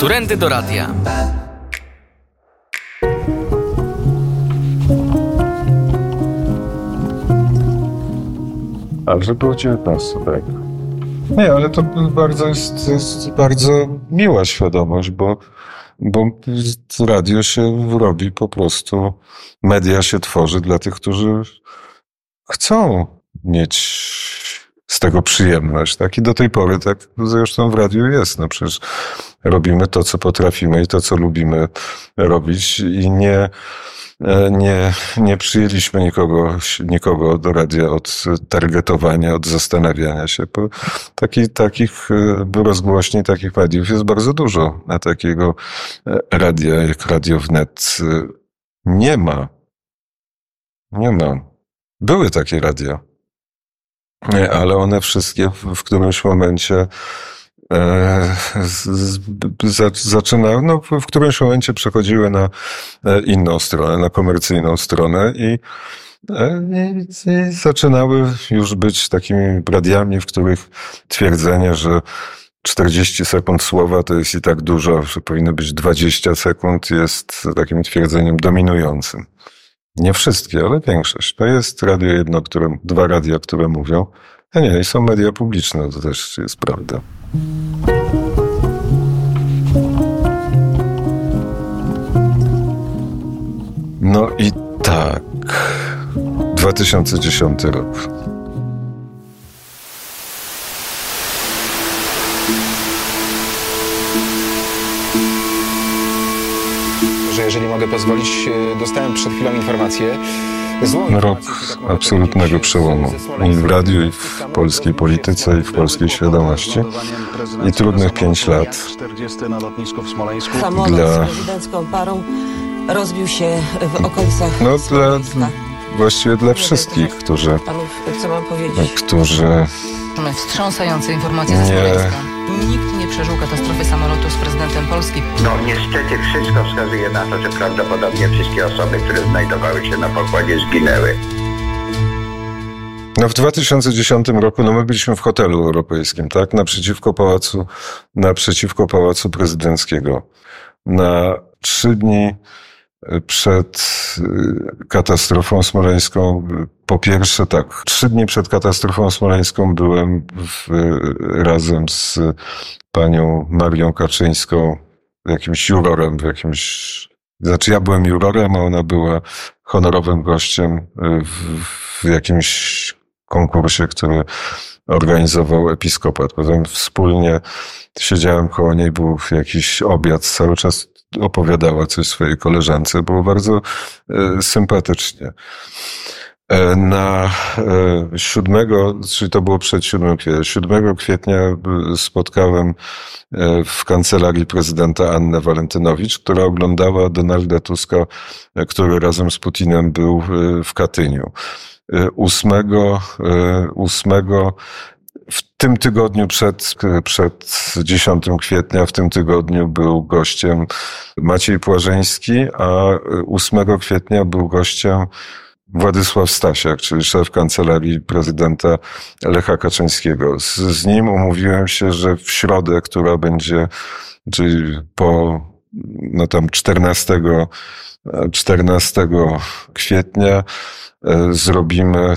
Turendy do radia. Ale że było 19, tak. Nie, ale to bardzo jest, jest bardzo miła świadomość, bo, bo radio się robi po prostu, media się tworzy dla tych, którzy chcą mieć z tego przyjemność, tak? I do tej pory tak zresztą w radiu jest. No przecież robimy to, co potrafimy i to, co lubimy robić i nie, e, nie, nie przyjęliśmy nikogo, nikogo do radia od targetowania, od zastanawiania się. Taki, takich e, rozgłośni, takich mediów jest bardzo dużo. A takiego e, radia jak Radio Wnet nie ma. Nie ma. Były takie radia. Ale one wszystkie w którymś momencie e, zaczynały, no w którymś momencie przechodziły na e, inną stronę, na komercyjną stronę i, e, i, i zaczynały już być takimi radiami, w których twierdzenie, że 40 sekund słowa to jest i tak dużo, że powinno być 20 sekund, jest takim twierdzeniem dominującym. Nie wszystkie, ale większość. To jest radio jedno, które, dwa radia, które mówią. A nie, i są media publiczne, to też jest prawda. No i tak. 2010 rok. że jeżeli mogę pozwolić, e, dostałem przed chwilą informację. Rok absolutnego przełomu i w radiu, i w polskiej polityce, i w polskiej świadomości. I trudnych pięć lat Samolot dla... z prezydencką parą rozbił się w okolicach No dla, właściwie dla wszystkich, którzy, Panów, co mam powiedzieć? którzy Wstrząsające informacje ze Smoleńska. Nikt nie przeżył katastrofy samolotu z prezydentem Polski. No niestety wszystko wskazuje na to, że prawdopodobnie wszystkie osoby, które znajdowały się na pokładzie zginęły. No w 2010 roku, no my byliśmy w hotelu europejskim, tak? Naprzeciwko pałacu, naprzeciwko pałacu prezydenckiego. Na trzy dni przed y, katastrofą smoleńską. Po pierwsze, tak, trzy dni przed katastrofą smoleńską byłem w, razem z panią Marią Kaczyńską, jakimś jurorem, w jakimś, znaczy ja byłem jurorem, a ona była honorowym gościem w, w jakimś konkursie, który organizował episkopat. Potem wspólnie siedziałem koło niej, był jakiś obiad, cały czas opowiadała coś swojej koleżance. Było bardzo e, sympatycznie. E, na 7, e, czyli to było przed 7 kwietnia, 7 kwietnia spotkałem w kancelarii prezydenta Annę Walentynowicz, która oglądała Donalda Tuska, który razem z Putinem był w Katyniu. 8, 8 w tym tygodniu przed, przed 10 kwietnia, w tym tygodniu był gościem Maciej Płażeński, a 8 kwietnia był gościem Władysław Stasiak, czyli szef kancelarii prezydenta Lecha Kaczyńskiego. Z, z nim umówiłem się, że w środę, która będzie, czyli po no tam 14, 14 kwietnia, E, zrobimy,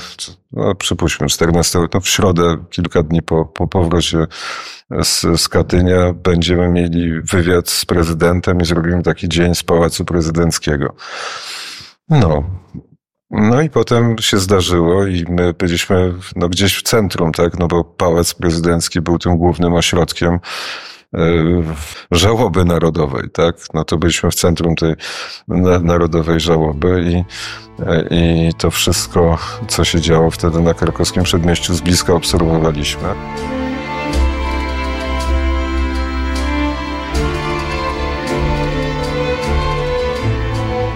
no przypuśćmy, 14, no w środę, kilka dni po, po powrocie z, z Katynia, będziemy mieli wywiad z prezydentem i zrobimy taki dzień z Pałacu Prezydenckiego. No. No i potem się zdarzyło i my byliśmy no, gdzieś w centrum, tak, no bo Pałac Prezydencki był tym głównym ośrodkiem żałoby narodowej, tak? No to byliśmy w centrum tej narodowej żałoby i, e, i to wszystko, co się działo wtedy na krakowskim przedmieściu z bliska obserwowaliśmy.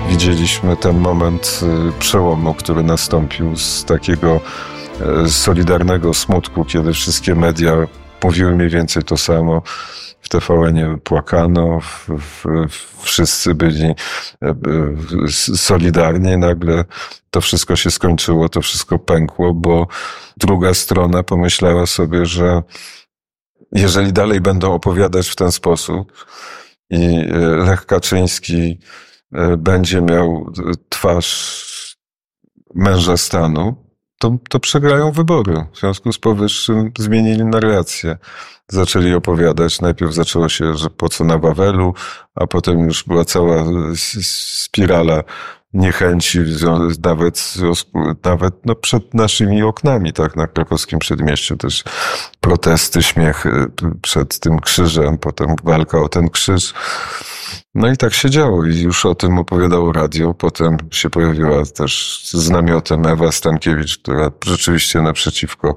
Widzieliśmy ten moment y, przełomu, który nastąpił z takiego e, solidarnego smutku, kiedy wszystkie media mówiły mniej więcej to samo w tvn płakano, w, w, wszyscy byli e, solidarni. Nagle to wszystko się skończyło, to wszystko pękło, bo druga strona pomyślała sobie, że jeżeli dalej będą opowiadać w ten sposób, i e, Lech Kaczyński e, będzie miał twarz męża stanu, to, to przegrają wybory. W związku z powyższym zmienili narrację. Zaczęli opowiadać, najpierw zaczęło się, że po co na Wawelu, a potem już była cała spirala niechęci, nawet, nawet no przed naszymi oknami, tak, na krakowskim przedmieściu też protesty, śmiechy przed tym krzyżem, potem walka o ten krzyż. No i tak się działo i już o tym opowiadało radio. Potem się pojawiła też z namiotem Ewa Stankiewicz, która rzeczywiście naprzeciwko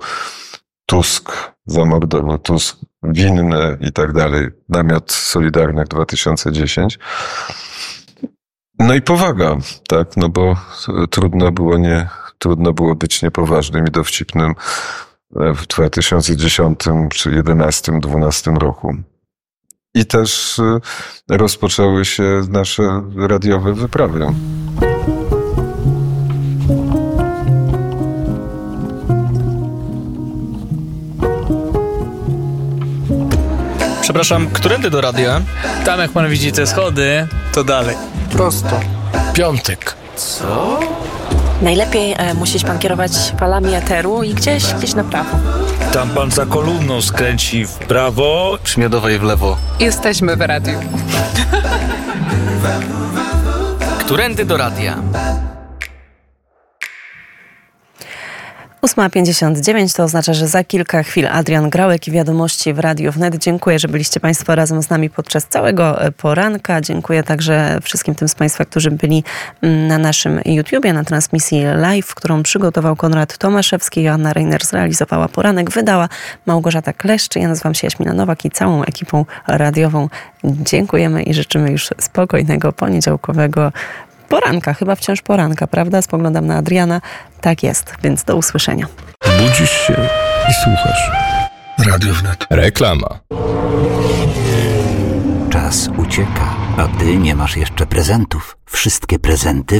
Tusk zamordował, Tusk winny i tak dalej. Namiot Solidarnych 2010. No i powaga, tak, no bo trudno było nie, trudno było być niepoważnym i dowcipnym w 2010 czy 11, 12 roku. I też y, rozpoczęły się nasze radiowe wyprawy. Przepraszam, którędy do radia? Tam jak pan widzi te schody, to dalej. Prosto. Piątek. Co? Najlepiej e, musi pan kierować falami eteru i gdzieś, gdzieś na prawo. Tam pan za kolumną skręci w prawo. Przy Miodowej w lewo. Jesteśmy w radiu. Którędy do radia? 8.59 to oznacza, że za kilka chwil Adrian Grałek i wiadomości w Radiu Wnet. Dziękuję, że byliście Państwo razem z nami podczas całego e, poranka. Dziękuję także wszystkim tym z Państwa, którzy byli mm, na naszym YouTubie, na transmisji live, którą przygotował Konrad Tomaszewski. Joanna Reiner zrealizowała poranek, wydała Małgorzata Kleszcz. Ja nazywam się Jaśmina Nowak i całą ekipą radiową dziękujemy i życzymy już spokojnego poniedziałkowego poranka, chyba wciąż poranka, prawda? Spoglądam na Adriana. Tak jest, więc do usłyszenia. Budzisz się i słuchasz. Radio Wnet. Reklama. Czas ucieka, a ty nie masz jeszcze prezentów. Wszystkie prezenty